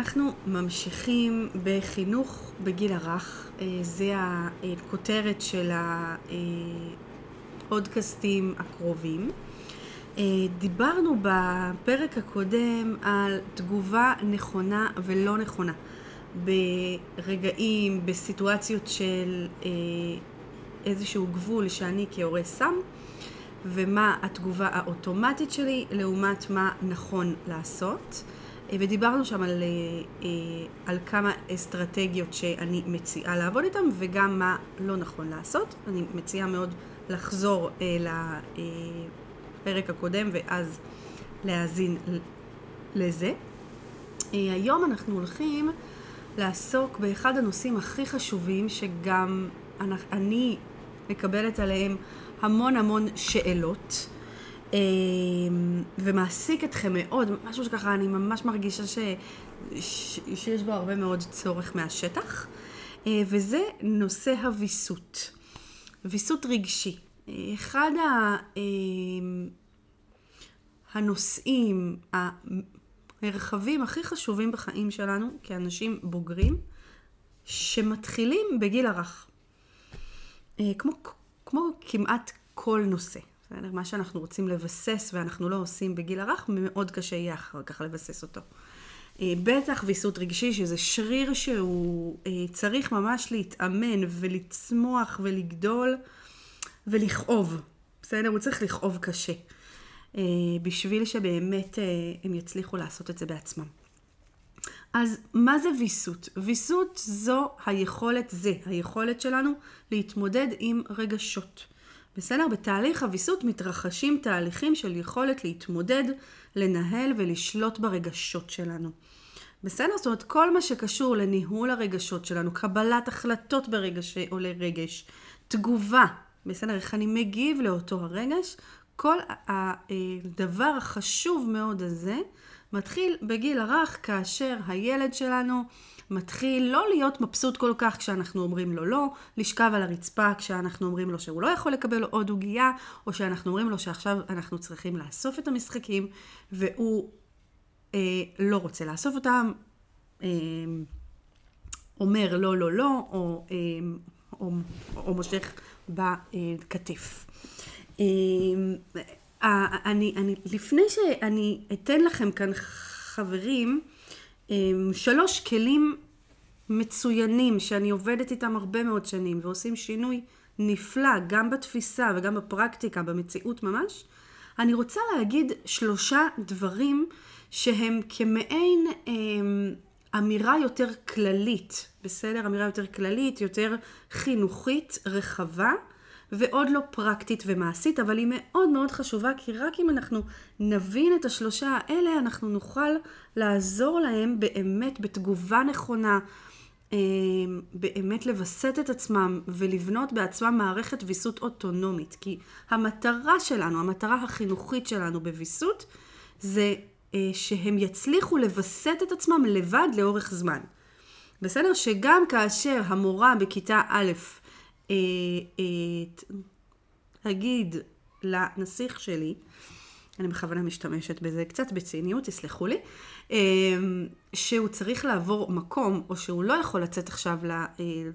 אנחנו ממשיכים בחינוך בגיל הרך. אה, זה הכותרת של הפודקאסטים הקרובים. אה, דיברנו בפרק הקודם על תגובה נכונה ולא נכונה ברגעים, בסיטואציות של אה, איזשהו גבול שאני כהורה שם ומה התגובה האוטומטית שלי לעומת מה נכון לעשות. אה, ודיברנו שם על, על כמה אסטרטגיות שאני מציעה לעבוד איתן וגם מה לא נכון לעשות. אני מציעה מאוד לחזור לפרק הקודם ואז להאזין לזה. היום אנחנו הולכים לעסוק באחד הנושאים הכי חשובים שגם אני מקבלת עליהם המון המון שאלות ומעסיק אתכם מאוד, משהו שככה אני ממש מרגישה ש... שיש בו הרבה מאוד צורך מהשטח וזה נושא הוויסות, ויסות רגשי. אחד ה... הנושאים, המרחבים הכי חשובים בחיים שלנו כאנשים בוגרים, שמתחילים בגיל הרך. אה, כמו, כמו כמעט כל נושא. בסדר? מה שאנחנו רוצים לבסס ואנחנו לא עושים בגיל הרך, מאוד קשה יהיה אחר כך לבסס אותו. אה, בטח ויסות רגשי, שזה שריר שהוא אה, צריך ממש להתאמן ולצמוח ולגדול ולכאוב. בסדר? הוא צריך לכאוב קשה. אה, בשביל שבאמת הם יצליחו לעשות את זה בעצמם. אז מה זה ויסות? ויסות זו היכולת, זה היכולת שלנו להתמודד עם רגשות. בסדר? בתהליך הוויסות מתרחשים תהליכים של יכולת להתמודד, לנהל ולשלוט ברגשות שלנו. בסדר? זאת אומרת, כל מה שקשור לניהול הרגשות שלנו, קבלת החלטות ברגש או לרגש, תגובה, בסדר? איך אני מגיב לאותו הרגש, כל הדבר החשוב מאוד הזה מתחיל בגיל הרך כאשר הילד שלנו מתחיל לא להיות מבסוט כל כך כשאנחנו אומרים לו לא, לשכב על הרצפה כשאנחנו אומרים לו שהוא לא יכול לקבל עוד עוגייה, או שאנחנו אומרים לו שעכשיו אנחנו צריכים לאסוף את המשחקים והוא אה, לא רוצה לאסוף אותם, אה, אומר לא, לא, לא, או, אה, או, או מושך בכתף. אמ, אני, אני, לפני שאני אתן לכם כאן חברים, שלוש כלים מצוינים שאני עובדת איתם הרבה מאוד שנים ועושים שינוי נפלא גם בתפיסה וגם בפרקטיקה, במציאות ממש, אני רוצה להגיד שלושה דברים שהם כמעין אמ, אמירה יותר כללית, בסדר? אמירה יותר כללית, יותר חינוכית, רחבה, ועוד לא פרקטית ומעשית, אבל היא מאוד מאוד חשובה, כי רק אם אנחנו נבין את השלושה האלה, אנחנו נוכל לעזור להם באמת בתגובה נכונה, אה, באמת לווסת את עצמם ולבנות בעצמם מערכת ויסות אוטונומית. כי המטרה שלנו, המטרה החינוכית שלנו בוויסות, זה אה, שהם יצליחו לווסת את עצמם לבד לאורך זמן. בסדר? שגם כאשר המורה בכיתה א' אגיד אה, לנסיך שלי, אני בכוונה משתמשת בזה קצת בציניות, תסלחו לי, אה, שהוא צריך לעבור מקום, או שהוא לא יכול לצאת עכשיו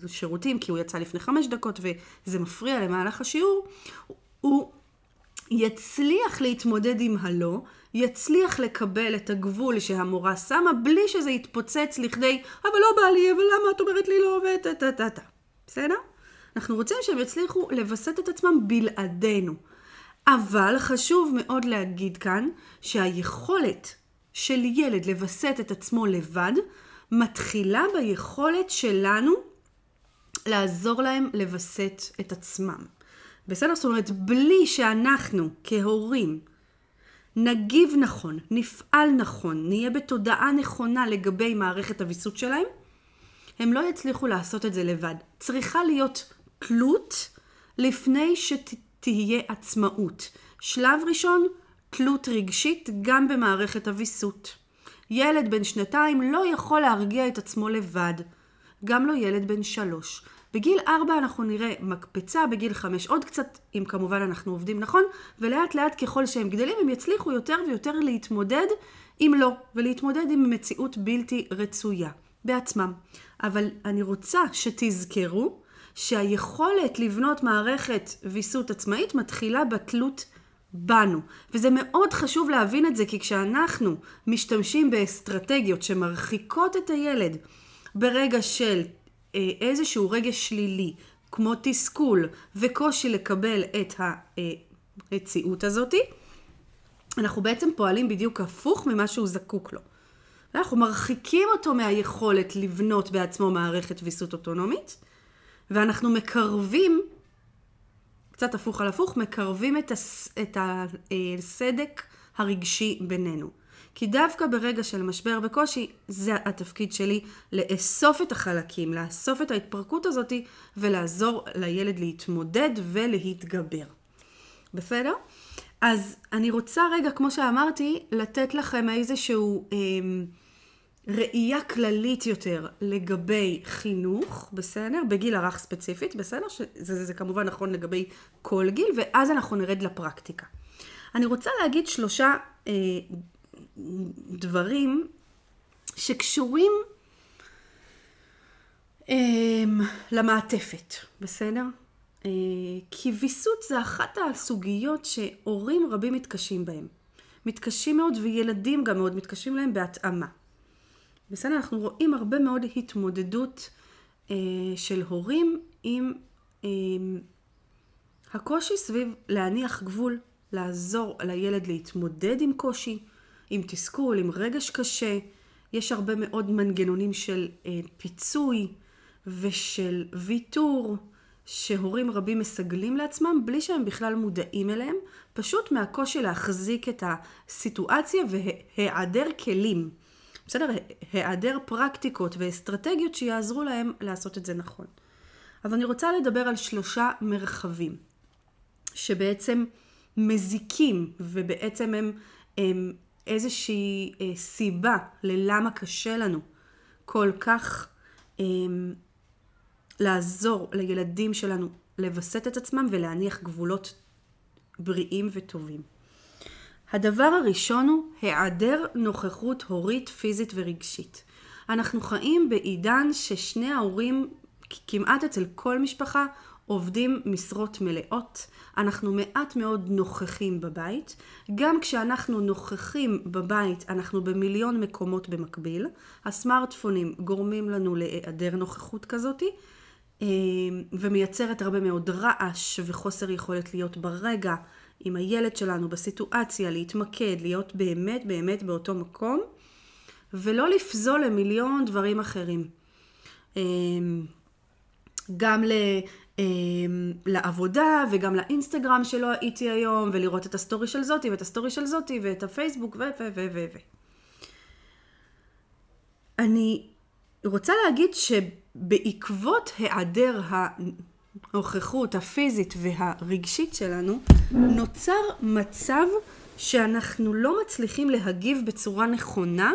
לשירותים כי הוא יצא לפני חמש דקות וזה מפריע למהלך השיעור, הוא יצליח להתמודד עם הלא, יצליח לקבל את הגבול שהמורה שמה בלי שזה יתפוצץ לכדי אבל לא בא לי, אבל למה את אומרת לי לא וטה טה טה טה. בסדר? אנחנו רוצים שהם יצליחו לווסת את עצמם בלעדינו. אבל חשוב מאוד להגיד כאן שהיכולת של ילד לווסת את עצמו לבד מתחילה ביכולת שלנו לעזור להם לווסת את עצמם. בסדר? זאת אומרת, בלי שאנחנו כהורים נגיב נכון, נפעל נכון, נהיה בתודעה נכונה לגבי מערכת הוויסות שלהם, הם לא יצליחו לעשות את זה לבד. צריכה להיות תלות לפני שתהיה עצמאות. שלב ראשון, תלות רגשית גם במערכת הוויסות. ילד בן שנתיים לא יכול להרגיע את עצמו לבד. גם לא ילד בן שלוש. בגיל ארבע אנחנו נראה מקפצה, בגיל חמש עוד קצת, אם כמובן אנחנו עובדים נכון, ולאט לאט ככל שהם גדלים הם יצליחו יותר ויותר להתמודד אם לא, ולהתמודד עם מציאות בלתי רצויה בעצמם. אבל אני רוצה שתזכרו שהיכולת לבנות מערכת ויסות עצמאית מתחילה בתלות בנו. וזה מאוד חשוב להבין את זה, כי כשאנחנו משתמשים באסטרטגיות שמרחיקות את הילד ברגע של אה, איזשהו רגש שלילי, כמו תסכול וקושי לקבל את המציאות הזאתי, אנחנו בעצם פועלים בדיוק הפוך ממה שהוא זקוק לו. אנחנו מרחיקים אותו מהיכולת לבנות בעצמו מערכת ויסות אוטונומית, ואנחנו מקרבים, קצת הפוך על הפוך, מקרבים את, הס, את הסדק הרגשי בינינו. כי דווקא ברגע של משבר וקושי, זה התפקיד שלי לאסוף את החלקים, לאסוף את ההתפרקות הזאת ולעזור לילד להתמודד ולהתגבר. בסדר? אז אני רוצה רגע, כמו שאמרתי, לתת לכם איזשהו אה, ראייה כללית יותר לגבי חינוך, בסדר? בגיל הרך ספציפית, בסדר? שזה זה, זה כמובן נכון לגבי כל גיל, ואז אנחנו נרד לפרקטיקה. אני רוצה להגיד שלושה אה, דברים שקשורים אה, למעטפת, בסדר? אה, כי ויסות זה אחת הסוגיות שהורים רבים מתקשים בהם. מתקשים מאוד וילדים גם מאוד מתקשים להם בהתאמה. בסדר, אנחנו רואים הרבה מאוד התמודדות אה, של הורים עם אה, הקושי סביב להניח גבול, לעזור לילד להתמודד עם קושי, עם תסכול, עם רגש קשה. יש הרבה מאוד מנגנונים של אה, פיצוי ושל ויתור. שהורים רבים מסגלים לעצמם בלי שהם בכלל מודעים אליהם, פשוט מהקושי להחזיק את הסיטואציה והיעדר כלים. בסדר? היעדר פרקטיקות ואסטרטגיות שיעזרו להם לעשות את זה נכון. אז אני רוצה לדבר על שלושה מרחבים שבעצם מזיקים ובעצם הם, הם איזושהי אה, סיבה ללמה קשה לנו כל כך הם, לעזור לילדים שלנו לווסת את עצמם ולהניח גבולות בריאים וטובים. הדבר הראשון הוא היעדר נוכחות הורית, פיזית ורגשית. אנחנו חיים בעידן ששני ההורים, כמעט אצל כל משפחה, עובדים משרות מלאות. אנחנו מעט מאוד נוכחים בבית. גם כשאנחנו נוכחים בבית, אנחנו במיליון מקומות במקביל. הסמארטפונים גורמים לנו להיעדר נוכחות כזאתי. אה, ומייצרת הרבה מאוד רעש וחוסר יכולת להיות ברגע עם הילד שלנו בסיטואציה, להתמקד, להיות באמת באמת באותו מקום, ולא לפזול למיליון דברים אחרים. אה, גם ל... אה, לעבודה וגם לאינסטגרם שלא הייתי היום ולראות את הסטורי של זאתי ואת הסטורי של זאתי ואת הפייסבוק ו ו ו ו ו. אני רוצה להגיד ש... בעקבות היעדר הנוכחות הפיזית והרגשית שלנו, נוצר מצב שאנחנו לא מצליחים להגיב בצורה נכונה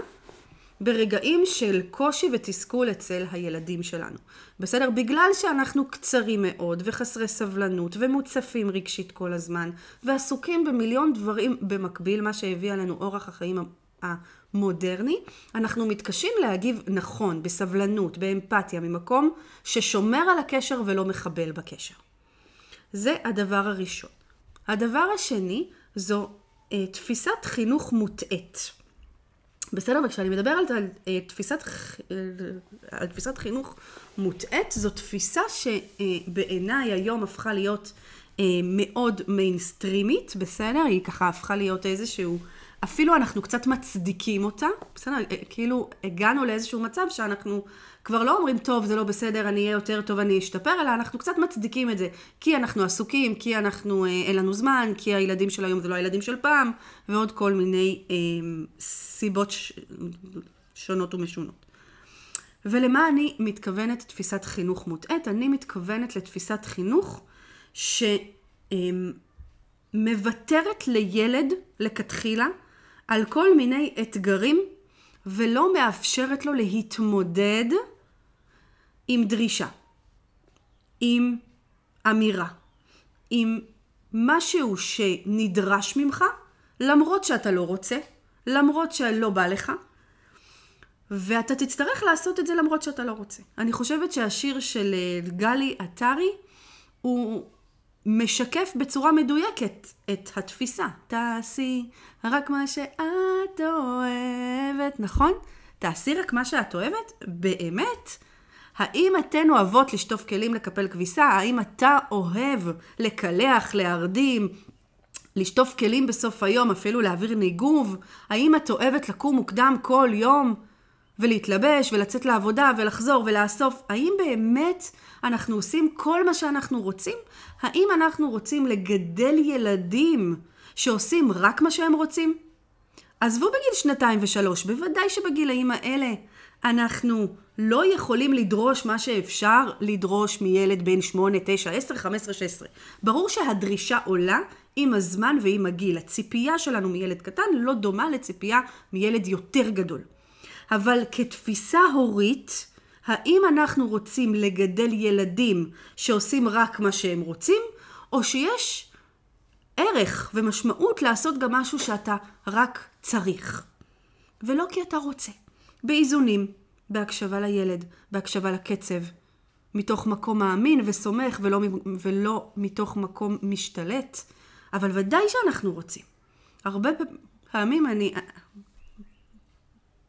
ברגעים של קושי ותסכול אצל הילדים שלנו. בסדר? בגלל שאנחנו קצרים מאוד וחסרי סבלנות ומוצפים רגשית כל הזמן ועסוקים במיליון דברים במקביל, מה שהביא עלינו אורח החיים מודרני, אנחנו מתקשים להגיב נכון, בסבלנות, באמפתיה, ממקום ששומר על הקשר ולא מחבל בקשר. זה הדבר הראשון. הדבר השני זו אה, תפיסת חינוך מוטעית. בסדר? וכשאני מדברת על, אה, תפיסת, אה, על תפיסת חינוך מוטעית, זו תפיסה שבעיניי היום הפכה להיות אה, מאוד מיינסטרימית, בסדר? היא ככה הפכה להיות איזשהו... אפילו אנחנו קצת מצדיקים אותה, בסדר? אה, כאילו הגענו לאיזשהו מצב שאנחנו כבר לא אומרים, טוב, זה לא בסדר, אני אהיה יותר טוב, אני אשתפר, אלא אנחנו קצת מצדיקים את זה. כי אנחנו עסוקים, כי אנחנו, אה, אין לנו זמן, כי הילדים של היום זה לא הילדים של פעם, ועוד כל מיני אה, סיבות ש... שונות ומשונות. ולמה אני מתכוונת תפיסת חינוך מוטעית? אני מתכוונת לתפיסת חינוך שמוותרת אה, לילד לכתחילה על כל מיני אתגרים ולא מאפשרת לו להתמודד עם דרישה, עם אמירה, עם משהו שנדרש ממך, למרות שאתה לא רוצה, למרות שלא בא לך, ואתה תצטרך לעשות את זה למרות שאתה לא רוצה. אני חושבת שהשיר של אה, גלי עטרי הוא משקף בצורה מדויקת את התפיסה. תעשי רק מה שאת אוהבת, נכון? תעשי רק מה שאת אוהבת? באמת? האם אתן אוהבות לשטוף כלים לקפל כביסה? האם אתה אוהב לקלח, להרדים, לשטוף כלים בסוף היום, אפילו להעביר ניגוב? האם את אוהבת לקום מוקדם כל יום ולהתלבש ולצאת לעבודה ולחזור ולאסוף? האם באמת אנחנו עושים כל מה שאנחנו רוצים? האם אנחנו רוצים לגדל ילדים שעושים רק מה שהם רוצים? עזבו בגיל שנתיים ושלוש, בוודאי שבגילאים האלה אנחנו לא יכולים לדרוש מה שאפשר לדרוש מילד בן 8, 9, 10, 15, 16. ברור שהדרישה עולה עם הזמן ועם הגיל. הציפייה שלנו מילד קטן לא דומה לציפייה מילד יותר גדול. אבל כתפיסה הורית, האם אנחנו רוצים לגדל ילדים שעושים רק מה שהם רוצים, או שיש ערך ומשמעות לעשות גם משהו שאתה רק צריך, ולא כי אתה רוצה. באיזונים, בהקשבה לילד, בהקשבה לקצב, מתוך מקום מאמין וסומך ולא, ולא מתוך מקום משתלט, אבל ודאי שאנחנו רוצים. הרבה פעמים אני,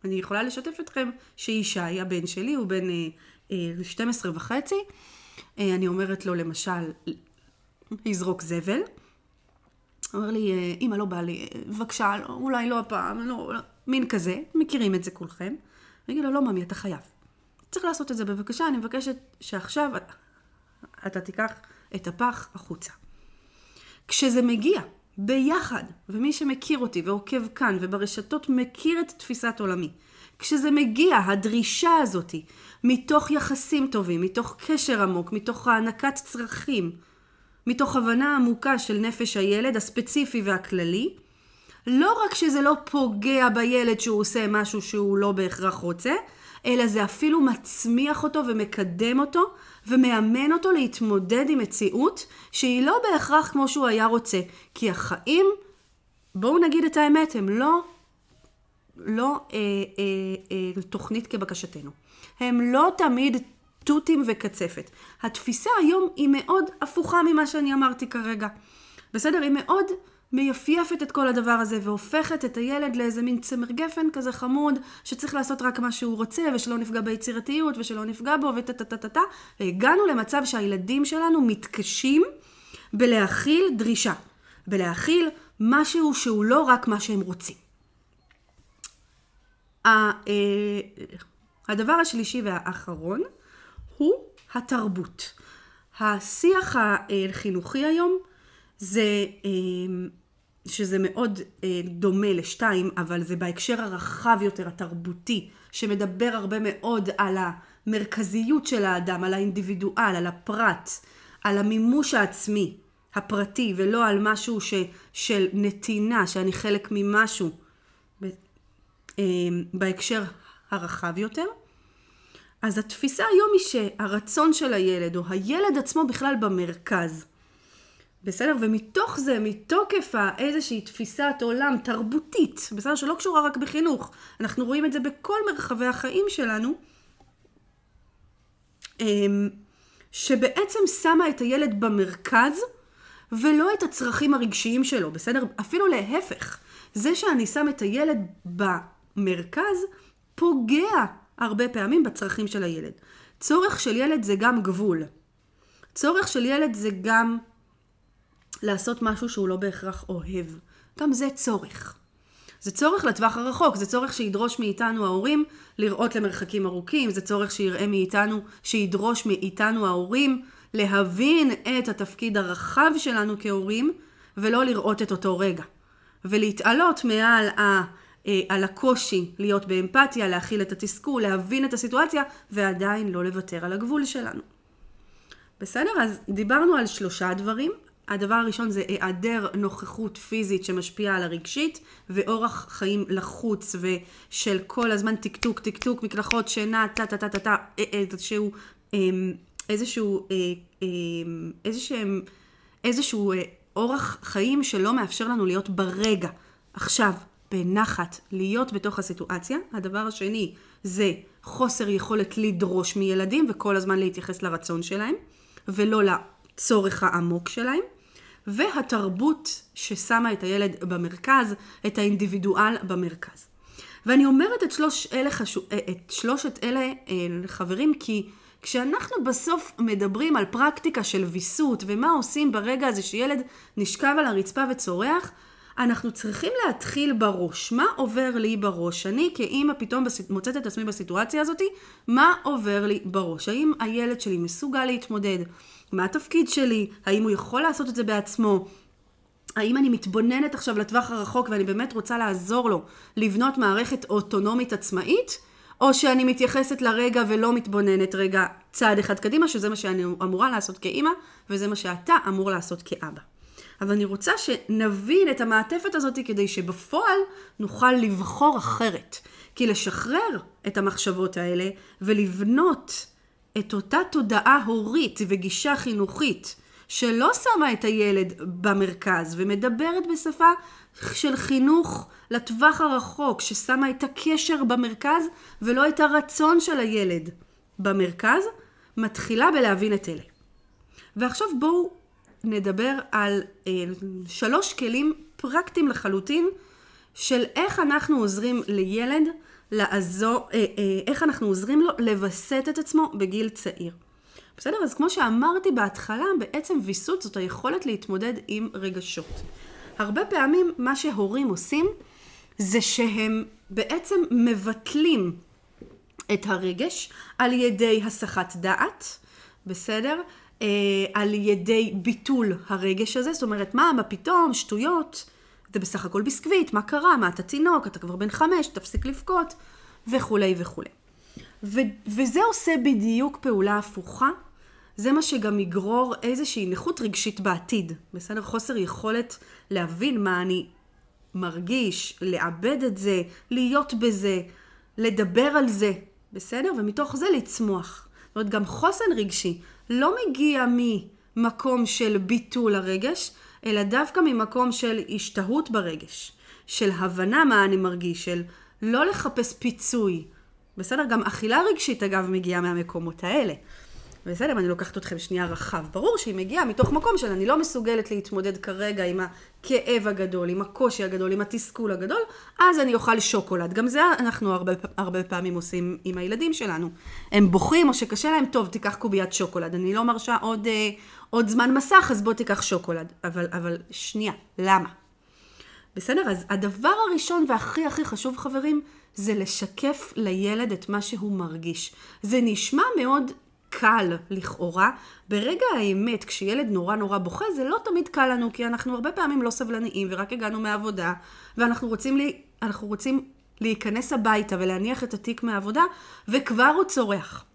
אני יכולה לשתף אתכם שישי, הבן שלי, הוא בן אה, אה, 12 וחצי, אה, אני אומרת לו למשל, לזרוק זבל. אומר לי, אה, אמא לא בא לי, בבקשה, אולי לא הפעם, לא, לא, מין כזה, מכירים את זה כולכם. אני אגיד לו, לא ממי, אתה חייב. צריך לעשות את זה בבקשה, אני מבקשת שעכשיו אתה תיקח את הפח החוצה. כשזה מגיע ביחד, ומי שמכיר אותי ועוקב כאן וברשתות מכיר את תפיסת עולמי, כשזה מגיע, הדרישה הזאתי, מתוך יחסים טובים, מתוך קשר עמוק, מתוך הענקת צרכים, מתוך הבנה עמוקה של נפש הילד הספציפי והכללי, לא רק שזה לא פוגע בילד שהוא עושה משהו שהוא לא בהכרח רוצה, אלא זה אפילו מצמיח אותו ומקדם אותו ומאמן אותו להתמודד עם מציאות שהיא לא בהכרח כמו שהוא היה רוצה. כי החיים, בואו נגיד את האמת, הם לא, לא אה, אה, אה, תוכנית כבקשתנו. הם לא תמיד תותים וקצפת. התפיסה היום היא מאוד הפוכה ממה שאני אמרתי כרגע. בסדר? היא מאוד מייפייפת את כל הדבר הזה והופכת את הילד לאיזה מין צמר גפן כזה חמוד שצריך לעשות רק מה שהוא רוצה ושלא נפגע ביצירתיות ושלא נפגע בו וטה טה טה טה טה והגענו למצב שהילדים שלנו מתקשים בלהכיל דרישה, בלהכיל משהו שהוא לא רק מה שהם רוצים. אה, הדבר השלישי והאחרון הוא התרבות. השיח החינוכי היום זה שזה מאוד אה, דומה לשתיים, אבל זה בהקשר הרחב יותר, התרבותי, שמדבר הרבה מאוד על המרכזיות של האדם, על האינדיבידואל, על הפרט, על המימוש העצמי, הפרטי, ולא על משהו ש, של נתינה, שאני חלק ממשהו, אה, בהקשר הרחב יותר. אז התפיסה היום היא שהרצון של הילד, או הילד עצמו בכלל במרכז. בסדר? ומתוך זה, מתוקף איזושהי תפיסת עולם תרבותית, בסדר? שלא קשורה רק בחינוך, אנחנו רואים את זה בכל מרחבי החיים שלנו, אמ, שבעצם שמה את הילד במרכז ולא את הצרכים הרגשיים שלו, בסדר? אפילו להפך, זה שאני שם את הילד במרכז פוגע הרבה פעמים בצרכים של הילד. צורך של ילד זה גם גבול. צורך של ילד זה גם לעשות משהו שהוא לא בהכרח אוהב. גם זה צורך. זה צורך לטווח הרחוק, זה צורך שידרוש מאיתנו ההורים לראות למרחקים ארוכים, זה צורך שיראה מאיתנו, שידרוש מאיתנו ההורים להבין את התפקיד הרחב שלנו כהורים, ולא לראות את אותו רגע. ולהתעלות מעל ה... אה, על הקושי להיות באמפתיה, להכיל את התסכול, להבין את הסיטואציה, ועדיין לא לוותר על הגבול שלנו. בסדר? אז דיברנו על שלושה דברים. הדבר הראשון זה היעדר נוכחות פיזית שמשפיעה על הרגשית, ואורח חיים לחוץ ושל כל הזמן טק טוק, טק טוק, מקלחות, שינה, טה טה טה טה טה, אה, אה, איזשהו, אמ, איזשהו, אמ, איזשהו, איזשהו אורח חיים שלא מאפשר לנו להיות ברגע, עכשיו, בנחת, להיות בתוך הסיטואציה. הדבר השני זה חוסר יכולת לדרוש מילדים וכל הזמן להתייחס לרצון שלהם, ולא לצורך העמוק שלהם. והתרבות ששמה את הילד במרכז, את האינדיבידואל במרכז. ואני אומרת את, שלוש אלה חשוב, את שלושת אלה אה, חברים כי כשאנחנו בסוף מדברים על פרקטיקה של ויסות ומה עושים ברגע הזה שילד נשכב על הרצפה וצורח, אנחנו צריכים להתחיל בראש. מה עובר לי בראש? אני כאימא פתאום מוצאת את עצמי בסיטואציה הזאת, מה עובר לי בראש? האם הילד שלי מסוגל להתמודד? מה התפקיד שלי? האם הוא יכול לעשות את זה בעצמו? האם אני מתבוננת עכשיו לטווח הרחוק ואני באמת רוצה לעזור לו לבנות מערכת אוטונומית עצמאית? או שאני מתייחסת לרגע ולא מתבוננת רגע צעד אחד קדימה, שזה מה שאני אמורה לעשות כאימא, וזה מה שאתה אמור לעשות כאבא. אבל אני רוצה שנבין את המעטפת הזאת כדי שבפועל נוכל לבחור אחרת. כי לשחרר את המחשבות האלה ולבנות את אותה תודעה הורית וגישה חינוכית שלא שמה את הילד במרכז ומדברת בשפה של חינוך לטווח הרחוק, ששמה את הקשר במרכז ולא את הרצון של הילד במרכז, מתחילה בלהבין את אלה. ועכשיו בואו נדבר על אה, שלוש כלים פרקטיים לחלוטין של איך אנחנו עוזרים לילד לעזור, אה, אה, איך אנחנו עוזרים לו לווסת את עצמו בגיל צעיר. בסדר? אז כמו שאמרתי בהתחלה, בעצם ויסות זאת היכולת להתמודד עם רגשות. הרבה פעמים מה שהורים עושים זה שהם בעצם מבטלים את הרגש על ידי הסחת דעת, בסדר? אה, על ידי ביטול הרגש הזה, זאת אומרת, מה, מה פתאום, שטויות, זה בסך הכל ביסקוויט, מה קרה, מה אתה תינוק, אתה כבר בן חמש, תפסיק לבכות, וכולי וכולי. ו- וזה עושה בדיוק פעולה הפוכה, זה מה שגם יגרור איזושהי נכות רגשית בעתיד, בסדר? חוסר יכולת להבין מה אני מרגיש, לעבד את זה, להיות בזה, לדבר על זה, בסדר? ומתוך זה לצמוח. זאת אומרת, גם חוסן רגשי לא מגיע ממקום של ביטול הרגש, אלא דווקא ממקום של השתהות ברגש, של הבנה מה אני מרגיש, של לא לחפש פיצוי. בסדר? גם אכילה רגשית, אגב, מגיעה מהמקומות האלה. בסדר, אני לוקחת אתכם שנייה רחב. ברור שהיא מגיעה מתוך מקום של אני לא מסוגלת להתמודד כרגע עם הכאב הגדול, עם הקושי הגדול, עם התסכול הגדול, אז אני אוכל שוקולד. גם זה אנחנו הרבה, הרבה פעמים עושים עם הילדים שלנו. הם בוכים או שקשה להם, טוב, תיקח קוביית שוקולד. אני לא מרשה עוד, אה, עוד זמן מסך, אז בוא תיקח שוקולד. אבל, אבל שנייה, למה? בסדר? אז הדבר הראשון והכי הכי חשוב, חברים, זה לשקף לילד את מה שהוא מרגיש. זה נשמע מאוד קל לכאורה. ברגע האמת, כשילד נורא נורא בוכה, זה לא תמיד קל לנו, כי אנחנו הרבה פעמים לא סבלניים ורק הגענו מהעבודה, ואנחנו רוצים, לי, אנחנו רוצים להיכנס הביתה ולהניח את התיק מהעבודה, וכבר הוא צורח.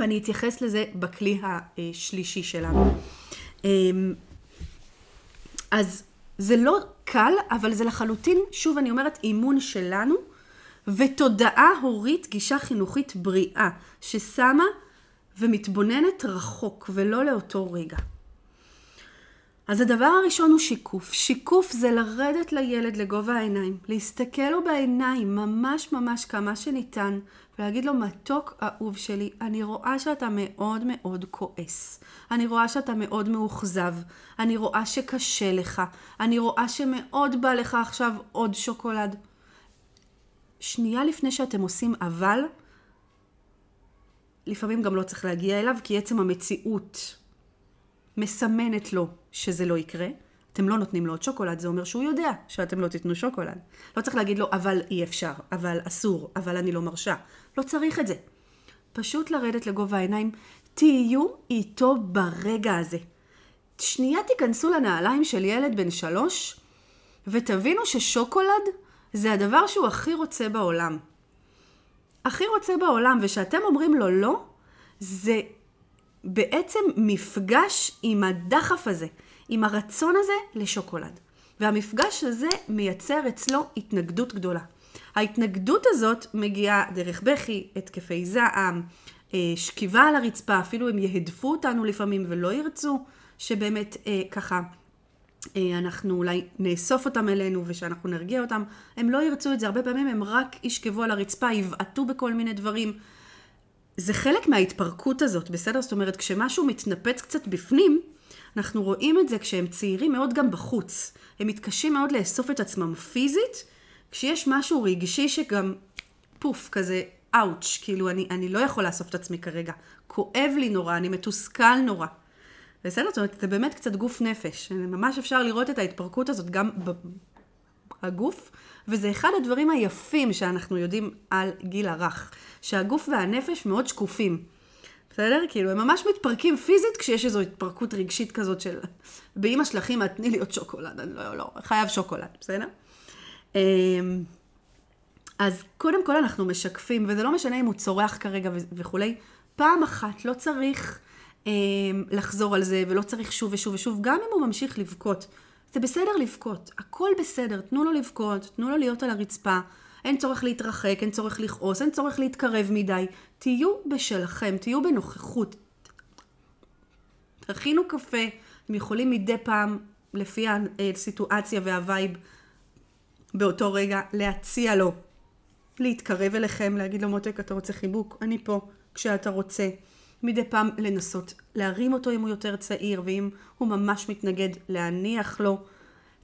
ואני אתייחס לזה בכלי השלישי שלנו. אמ, אז זה לא קל, אבל זה לחלוטין, שוב אני אומרת, אימון שלנו, ותודעה הורית, גישה חינוכית בריאה, ששמה ומתבוננת רחוק ולא לאותו רגע. אז הדבר הראשון הוא שיקוף. שיקוף זה לרדת לילד לגובה העיניים, להסתכל לו בעיניים ממש ממש כמה שניתן, ולהגיד לו, מתוק אהוב שלי, אני רואה שאתה מאוד מאוד כועס. אני רואה שאתה מאוד מאוכזב. אני רואה שקשה לך. אני רואה שמאוד בא לך עכשיו עוד שוקולד. שנייה לפני שאתם עושים אבל, לפעמים גם לא צריך להגיע אליו, כי עצם המציאות מסמנת לו שזה לא יקרה. אתם לא נותנים לו עוד שוקולד, זה אומר שהוא יודע שאתם לא תיתנו שוקולד. לא צריך להגיד לו, אבל אי אפשר, אבל אסור, אבל אני לא מרשה. לא צריך את זה. פשוט לרדת לגובה העיניים, תהיו איתו ברגע הזה. שנייה תיכנסו לנעליים של ילד בן שלוש, ותבינו ששוקולד זה הדבר שהוא הכי רוצה בעולם. הכי רוצה בעולם, ושאתם אומרים לו לא, זה בעצם מפגש עם הדחף הזה, עם הרצון הזה לשוקולד. והמפגש הזה מייצר אצלו התנגדות גדולה. ההתנגדות הזאת מגיעה דרך בכי, התקפי זעם, אה, שכיבה על הרצפה, אפילו הם יהדפו אותנו לפעמים ולא ירצו שבאמת אה, ככה אנחנו אולי נאסוף אותם אלינו ושאנחנו נרגיע אותם, הם לא ירצו את זה, הרבה פעמים הם רק ישכבו על הרצפה, יבעטו בכל מיני דברים. זה חלק מההתפרקות הזאת, בסדר? זאת אומרת, כשמשהו מתנפץ קצת בפנים, אנחנו רואים את זה כשהם צעירים מאוד גם בחוץ. הם מתקשים מאוד לאסוף את עצמם פיזית, כשיש משהו רגשי שגם פוף, כזה אאוץ', כאילו אני, אני לא יכול לאסוף את עצמי כרגע. כואב לי נורא, אני מתוסכל נורא. בסדר? זאת אומרת, זה באמת קצת גוף נפש. ממש אפשר לראות את ההתפרקות הזאת גם בגוף, וזה אחד הדברים היפים שאנחנו יודעים על גיל הרך, שהגוף והנפש מאוד שקופים. בסדר? כאילו, הם ממש מתפרקים פיזית כשיש איזו התפרקות רגשית כזאת של... באמא שלך, אמא, תני לי עוד שוקולד. אני לא, לא, חייב שוקולד, בסדר? אמ, אז קודם כל אנחנו משקפים, וזה לא משנה אם הוא צורח כרגע וכולי, פעם אחת לא צריך לחזור על זה, ולא צריך שוב ושוב ושוב, גם אם הוא ממשיך לבכות. זה בסדר לבכות, הכל בסדר, תנו לו לבכות, תנו לו להיות על הרצפה, אין צורך להתרחק, אין צורך לכעוס, אין צורך להתקרב מדי. תהיו בשלכם, תהיו בנוכחות. תכינו קפה, אתם יכולים מדי פעם, לפי הסיטואציה והווייב באותו רגע, להציע לו להתקרב אליכם, להגיד לו מותק, אתה רוצה חיבוק? אני פה כשאתה רוצה. מדי פעם לנסות להרים אותו אם הוא יותר צעיר, ואם הוא ממש מתנגד, להניח לו.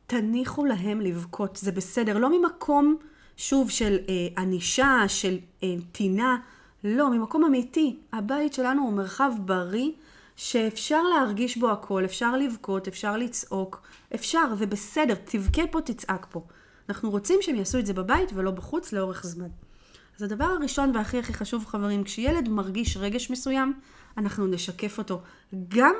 תניחו להם לבכות, זה בסדר. לא ממקום, שוב, של אה, ענישה, של אה, טינה, לא, ממקום אמיתי. הבית שלנו הוא מרחב בריא, שאפשר להרגיש בו הכל, אפשר לבכות, אפשר לצעוק, אפשר, זה בסדר, תבכה פה, תצעק פה. אנחנו רוצים שהם יעשו את זה בבית ולא בחוץ לאורך זמן. אז הדבר הראשון והכי הכי חשוב, חברים, כשילד מרגיש רגש מסוים, אנחנו נשקף אותו גם,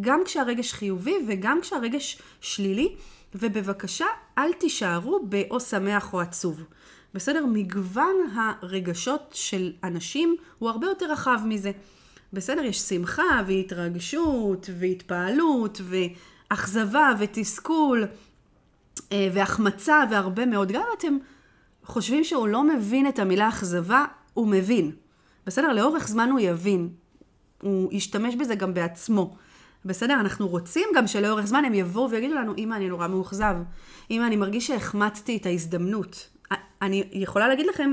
גם כשהרגש חיובי וגם כשהרגש שלילי, ובבקשה, אל תישארו באו שמח או עצוב. בסדר? מגוון הרגשות של אנשים הוא הרבה יותר רחב מזה. בסדר? יש שמחה והתרגשות והתפעלות ואכזבה ותסכול אה, והחמצה והרבה מאוד. גם אם אתם חושבים שהוא לא מבין את המילה אכזבה, הוא מבין. בסדר? לאורך זמן הוא יבין. הוא ישתמש בזה גם בעצמו. בסדר? אנחנו רוצים גם שלאורך זמן הם יבואו ויגידו לנו, אמא, אני נורא מאוכזב. אמא, אני מרגיש שהחמצתי את ההזדמנות. אני יכולה להגיד לכם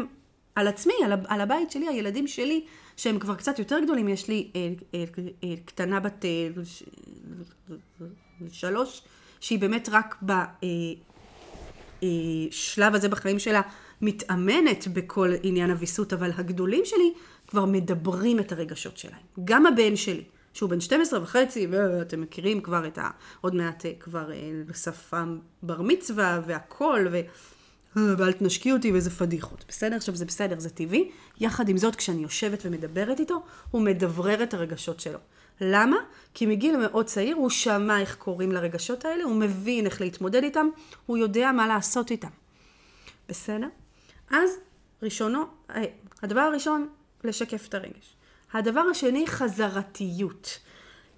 על עצמי, על, הבית שלי, הילדים שלי, שהם כבר קצת יותר גדולים, יש לי אה, אה, אה, קטנה בת שלוש, שהיא באמת רק ב... אה, השלב הזה בחיים שלה מתאמנת בכל עניין הוויסות, אבל הגדולים שלי כבר מדברים את הרגשות שלהם. גם הבן שלי, שהוא בן 12 וחצי, ואתם מכירים כבר את ה... עוד מעט אה, כבר אה, שפה בר מצווה והכל, ו... אה, ואל תנשקי אותי ואיזה פדיחות. בסדר? עכשיו זה בסדר, זה טבעי. יחד עם זאת, כשאני יושבת ומדברת איתו, הוא מדברר את הרגשות שלו. למה? כי מגיל מאוד צעיר הוא שמע איך קוראים לרגשות האלה, הוא מבין איך להתמודד איתם, הוא יודע מה לעשות איתם. בסדר? אז ראשונו, אה, הדבר הראשון, לשקף את הרגש. הדבר השני, חזרתיות.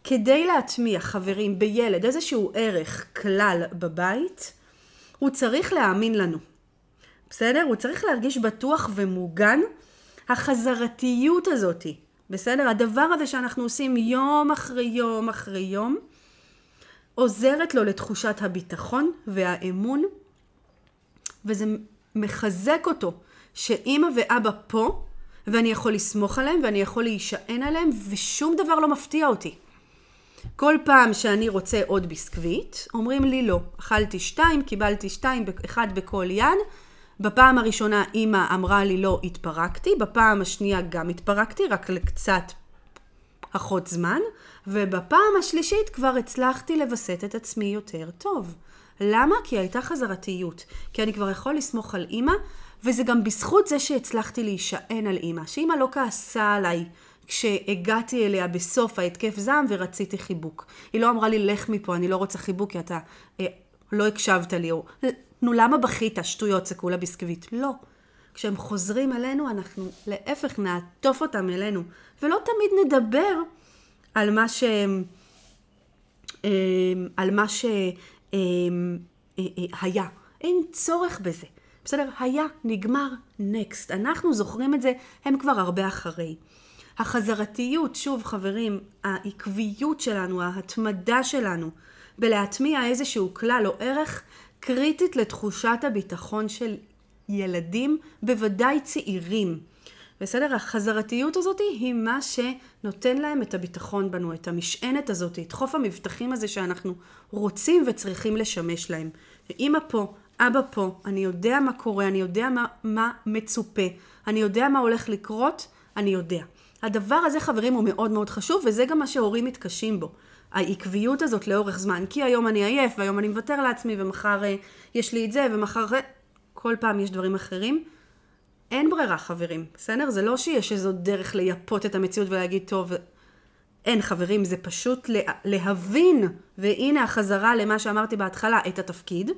כדי להטמיע, חברים, בילד איזשהו ערך כלל בבית, הוא צריך להאמין לנו. בסדר? הוא צריך להרגיש בטוח ומוגן. החזרתיות הזאתי, בסדר? הדבר הזה שאנחנו עושים יום אחרי יום אחרי יום, עוזרת לו לתחושת הביטחון והאמון, וזה מחזק אותו שאימא ואבא פה, ואני יכול לסמוך עליהם, ואני יכול להישען עליהם, ושום דבר לא מפתיע אותי. כל פעם שאני רוצה עוד ביסקוויט, אומרים לי לא. אכלתי שתיים, קיבלתי שתיים, אחד בכל יד, בפעם הראשונה אימא אמרה לי לא, התפרקתי, בפעם השנייה גם התפרקתי, רק לקצת פחות זמן, ובפעם השלישית כבר הצלחתי לווסת את עצמי יותר טוב. למה? כי הייתה חזרתיות. כי אני כבר יכול לסמוך על אימא, וזה גם בזכות זה שהצלחתי להישען על אימא. שאימא לא כעסה עליי כשהגעתי אליה בסוף ההתקף זעם ורציתי חיבוק. היא לא אמרה לי, לך מפה, אני לא רוצה חיבוק כי אתה אה, לא הקשבת לי, או נו, למה בכית? שטויות, זה כולה ביסקוויט. לא. כשהם חוזרים אלינו, אנחנו להפך נעטוף אותם אלינו. ולא תמיד נדבר על מה ש... אמ, על מה אמ, אה, אה, אין צורך בזה. בסדר? היה, נגמר, נקסט. אנחנו זוכרים את זה, הם כבר הרבה אחרי. החזרתיות, שוב חברים, העקביות שלנו, ההתמדה שלנו, בלהטמיע איזשהו כלל או ערך קריטית לתחושת הביטחון של ילדים, בוודאי צעירים. בסדר? החזרתיות הזאת היא מה שנותן להם את הביטחון בנו, את המשענת הזאת, את חוף המבטחים הזה שאנחנו רוצים וצריכים לשמש להם. אמא פה, אבא פה, אני יודע מה קורה, אני יודע מה, מה מצופה, אני יודע מה הולך לקרות, אני יודע. הדבר הזה, חברים, הוא מאוד מאוד חשוב, וזה גם מה שהורים מתקשים בו. העקביות הזאת לאורך זמן. כי היום אני עייף, והיום אני מוותר לעצמי, ומחר אה, יש לי את זה, ומחר... כל פעם יש דברים אחרים. אין ברירה, חברים, בסדר? זה לא שיש איזו דרך לייפות את המציאות ולהגיד, טוב, אין, חברים, זה פשוט להבין, והנה החזרה למה שאמרתי בהתחלה, את התפקיד.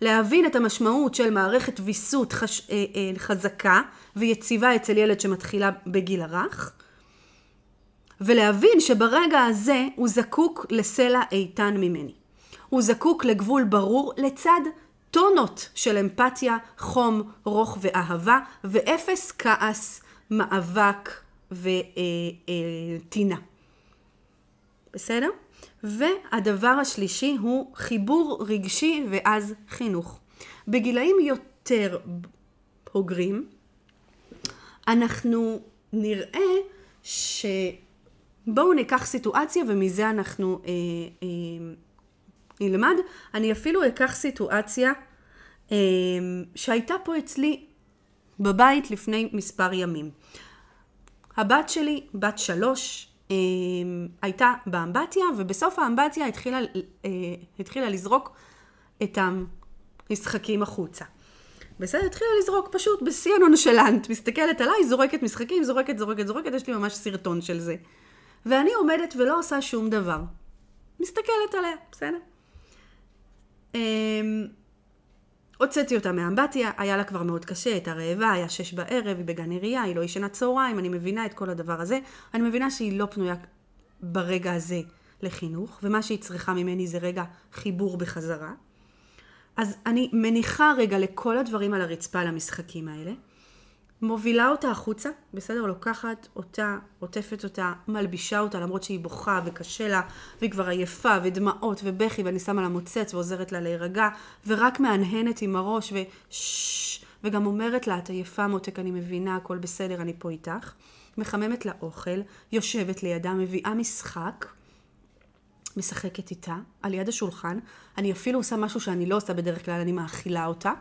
להבין את המשמעות של מערכת ויסות חש... אה, אה, חזקה ויציבה אצל ילד שמתחילה בגיל הרך, ולהבין שברגע הזה הוא זקוק לסלע איתן ממני. הוא זקוק לגבול ברור לצד טונות של אמפתיה, חום, רוך ואהבה, ואפס כעס, מאבק וטינה. בסדר? והדבר השלישי הוא חיבור רגשי ואז חינוך. בגילאים יותר בוגרים, אנחנו נראה ש... בואו ניקח סיטואציה ומזה אנחנו אה, אה, נלמד. אני אפילו אקח סיטואציה אה, שהייתה פה אצלי בבית לפני מספר ימים. הבת שלי, בת שלוש, אה, הייתה באמבטיה, ובסוף האמבטיה התחילה, אה, התחילה לזרוק את המשחקים החוצה. בסדר? התחילה לזרוק פשוט בשיא הנונשלנט, מסתכלת עליי, זורקת משחקים, זורקת, זורקת, זורקת, יש לי ממש סרטון של זה. ואני עומדת ולא עושה שום דבר. מסתכלת עליה, בסדר? אמ, הוצאתי אותה מהאמבטיה, היה לה כבר מאוד קשה, הייתה רעבה, היה שש בערב, היא בגן עירייה, היא לא ישנה צהריים, אני מבינה את כל הדבר הזה. אני מבינה שהיא לא פנויה ברגע הזה לחינוך, ומה שהיא צריכה ממני זה רגע חיבור בחזרה. אז אני מניחה רגע לכל הדברים על הרצפה למשחקים האלה. מובילה אותה החוצה, בסדר? לוקחת אותה, עוטפת אותה, מלבישה אותה למרות שהיא בוכה וקשה לה והיא כבר עייפה ודמעות ובכי ואני שמה לה מוצץ ועוזרת לה להירגע ורק מהנהנת עם הראש וששש וגם אומרת לה את עייפה מותק אני מבינה הכל בסדר אני פה איתך. מחממת לה אוכל, יושבת לידה, מביאה משחק משחקת איתה על יד השולחן. אני אפילו עושה משהו שאני לא עושה בדרך כלל אני מאכילה אותה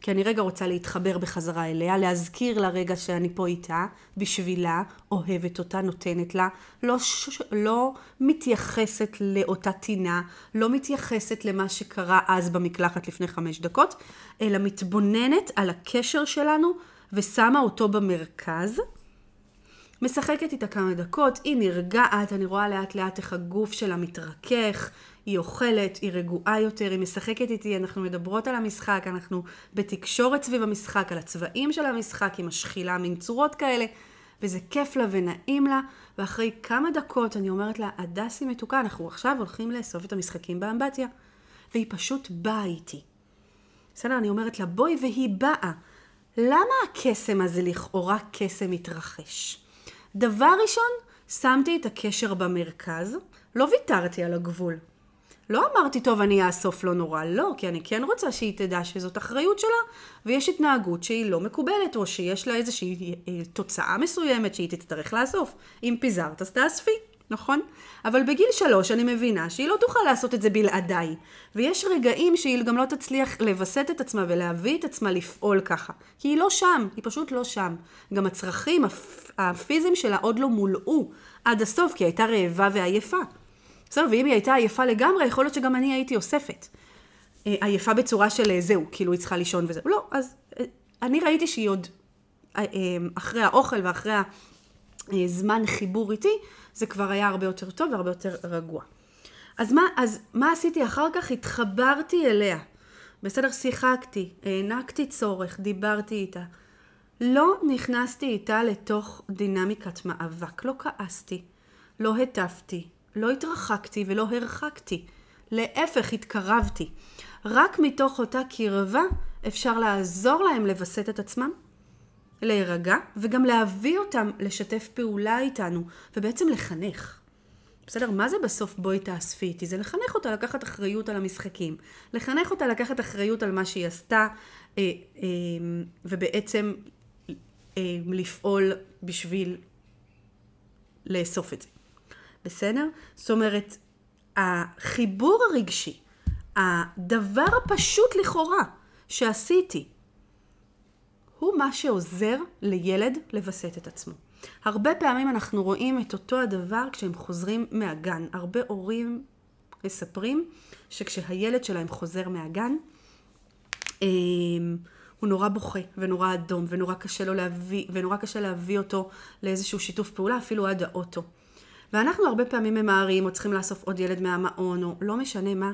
כי אני רגע רוצה להתחבר בחזרה אליה, להזכיר לה רגע שאני פה איתה, בשבילה, אוהבת אותה, נותנת לה, לא, ש... לא מתייחסת לאותה טינה, לא מתייחסת למה שקרה אז במקלחת לפני חמש דקות, אלא מתבוננת על הקשר שלנו ושמה אותו במרכז. משחקת איתה כמה דקות, היא נרגעת, אני רואה לאט לאט איך הגוף שלה מתרכך, היא אוכלת, היא רגועה יותר, היא משחקת איתי, אנחנו מדברות על המשחק, אנחנו בתקשורת סביב המשחק, על הצבעים של המשחק, היא משחילה מין צורות כאלה, וזה כיף לה ונעים לה, ואחרי כמה דקות אני אומרת לה, הדסי מתוקה, אנחנו עכשיו הולכים לאסוף את המשחקים באמבטיה. והיא פשוט באה איתי. בסדר, אני אומרת לה, בואי, והיא באה. למה הקסם הזה לכאורה קסם מתרחש? דבר ראשון, שמתי את הקשר במרכז, לא ויתרתי על הגבול. לא אמרתי, טוב, אני אאסוף לא נורא, לא, כי אני כן רוצה שהיא תדע שזאת אחריות שלה, ויש התנהגות שהיא לא מקובלת, או שיש לה איזושהי אה, תוצאה מסוימת שהיא תצטרך לאסוף. אם פיזרת, אז תאספי, נכון? אבל בגיל שלוש אני מבינה שהיא לא תוכל לעשות את זה בלעדיי. ויש רגעים שהיא גם לא תצליח לווסת את עצמה ולהביא את עצמה לפעול ככה. כי היא לא שם, היא פשוט לא שם. גם הצרכים הפיזיים שלה עוד לא מולאו עד הסוף, כי היא הייתה רעבה ועייפה. בסדר, ואם היא הייתה עייפה לגמרי, יכול להיות שגם אני הייתי אוספת. אה, עייפה בצורה של אה, זהו, כאילו היא צריכה לישון וזהו. לא, אז אה, אני ראיתי שהיא עוד אחרי האוכל ואחרי הזמן חיבור איתי, זה כבר היה הרבה יותר טוב והרבה יותר רגוע. אז מה, אז מה עשיתי אחר כך? התחברתי אליה. בסדר, שיחקתי, הענקתי צורך, דיברתי איתה. לא נכנסתי איתה לתוך דינמיקת מאבק, לא כעסתי, לא הטפתי, לא התרחקתי ולא הרחקתי. להפך, התקרבתי. רק מתוך אותה קרבה אפשר לעזור להם לווסת את עצמם, להירגע, וגם להביא אותם לשתף פעולה איתנו, ובעצם לחנך. בסדר? מה זה בסוף בואי תאספי איתי? זה לחנך אותה לקחת אחריות על המשחקים. לחנך אותה לקחת אחריות על מה שהיא עשתה, אה, אה, ובעצם אה, לפעול בשביל לאסוף את זה. בסדר? זאת אומרת, החיבור הרגשי, הדבר הפשוט לכאורה שעשיתי, הוא מה שעוזר לילד לווסת את עצמו. הרבה פעמים אנחנו רואים את אותו הדבר כשהם חוזרים מהגן. הרבה הורים מספרים שכשהילד שלהם חוזר מהגן, אמ, הוא נורא בוכה ונורא אדום ונורא קשה לו להביא, ונורא קשה להביא אותו לאיזשהו שיתוף פעולה, אפילו עד האוטו. ואנחנו הרבה פעמים ממהרים או צריכים לאסוף עוד ילד מהמעון או לא משנה מה,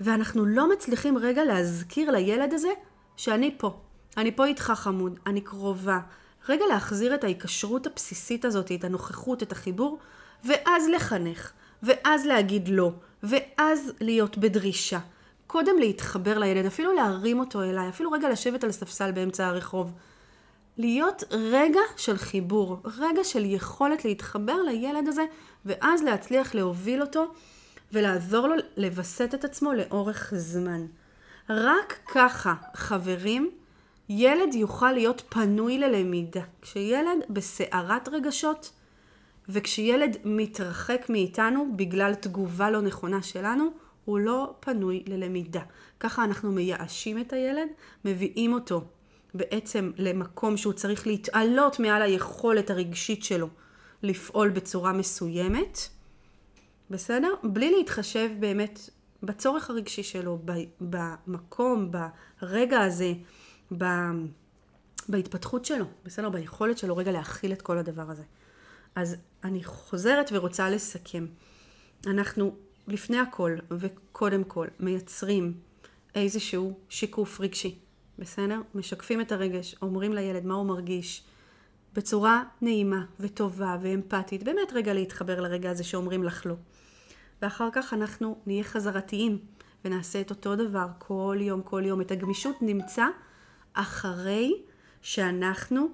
ואנחנו לא מצליחים רגע להזכיר לילד הזה שאני פה. אני פה איתך חמוד, אני קרובה. רגע להחזיר את ההיקשרות הבסיסית הזאת, את הנוכחות, את החיבור, ואז לחנך, ואז להגיד לא, ואז להיות בדרישה. קודם להתחבר לילד, אפילו להרים אותו אליי, אפילו רגע לשבת על ספסל באמצע הרחוב. להיות רגע של חיבור, רגע של יכולת להתחבר לילד הזה, ואז להצליח להוביל אותו ולעזור לו לווסת את עצמו לאורך זמן. רק ככה, חברים, ילד יוכל להיות פנוי ללמידה. כשילד בסערת רגשות, וכשילד מתרחק מאיתנו בגלל תגובה לא נכונה שלנו, הוא לא פנוי ללמידה. ככה אנחנו מייאשים את הילד, מביאים אותו בעצם למקום שהוא צריך להתעלות מעל היכולת הרגשית שלו לפעול בצורה מסוימת, בסדר? בלי להתחשב באמת בצורך הרגשי שלו, במקום, ברגע הזה, בהתפתחות שלו, בסדר? ביכולת שלו רגע להכיל את כל הדבר הזה. אז אני חוזרת ורוצה לסכם. אנחנו לפני הכל וקודם כל מייצרים איזשהו שיקוף רגשי, בסדר? משקפים את הרגש, אומרים לילד מה הוא מרגיש, בצורה נעימה וטובה ואמפתית, באמת רגע להתחבר לרגע הזה שאומרים לך לא. ואחר כך אנחנו נהיה חזרתיים ונעשה את אותו דבר כל יום, כל יום. את הגמישות נמצא אחרי שאנחנו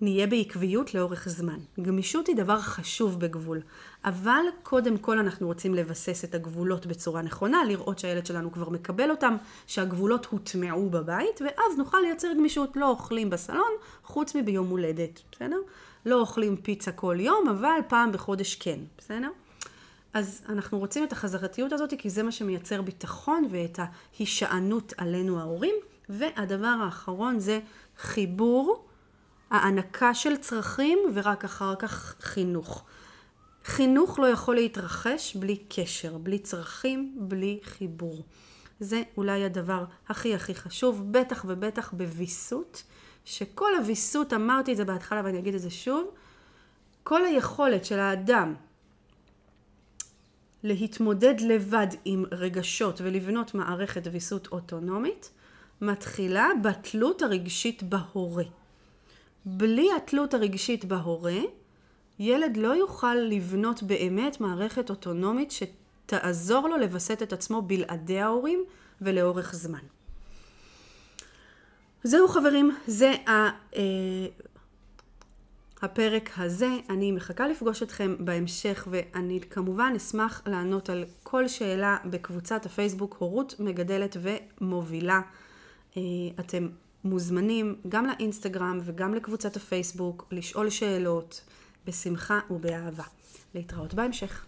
נהיה בעקביות לאורך זמן. גמישות היא דבר חשוב בגבול, אבל קודם כל אנחנו רוצים לבסס את הגבולות בצורה נכונה, לראות שהילד שלנו כבר מקבל אותם, שהגבולות הוטמעו בבית, ואז נוכל לייצר גמישות. לא אוכלים בסלון, חוץ מביום הולדת, בסדר? לא אוכלים פיצה כל יום, אבל פעם בחודש כן, בסדר? אז אנחנו רוצים את החזרתיות הזאת, כי זה מה שמייצר ביטחון ואת ההישענות עלינו ההורים. והדבר האחרון זה חיבור, הענקה של צרכים ורק אחר כך חינוך. חינוך לא יכול להתרחש בלי קשר, בלי צרכים, בלי חיבור. זה אולי הדבר הכי הכי חשוב, בטח ובטח בוויסות, שכל הוויסות, אמרתי את זה בהתחלה ואני אגיד את זה שוב, כל היכולת של האדם להתמודד לבד עם רגשות ולבנות מערכת ויסות אוטונומית, מתחילה בתלות הרגשית בהורה. בלי התלות הרגשית בהורה, ילד לא יוכל לבנות באמת מערכת אוטונומית שתעזור לו לווסת את עצמו בלעדי ההורים ולאורך זמן. זהו חברים, זה ה, אה, הפרק הזה. אני מחכה לפגוש אתכם בהמשך ואני כמובן אשמח לענות על כל שאלה בקבוצת הפייסבוק הורות מגדלת ומובילה. אה, אתם מוזמנים גם לאינסטגרם וגם לקבוצת הפייסבוק לשאול שאלות בשמחה ובאהבה. להתראות בהמשך.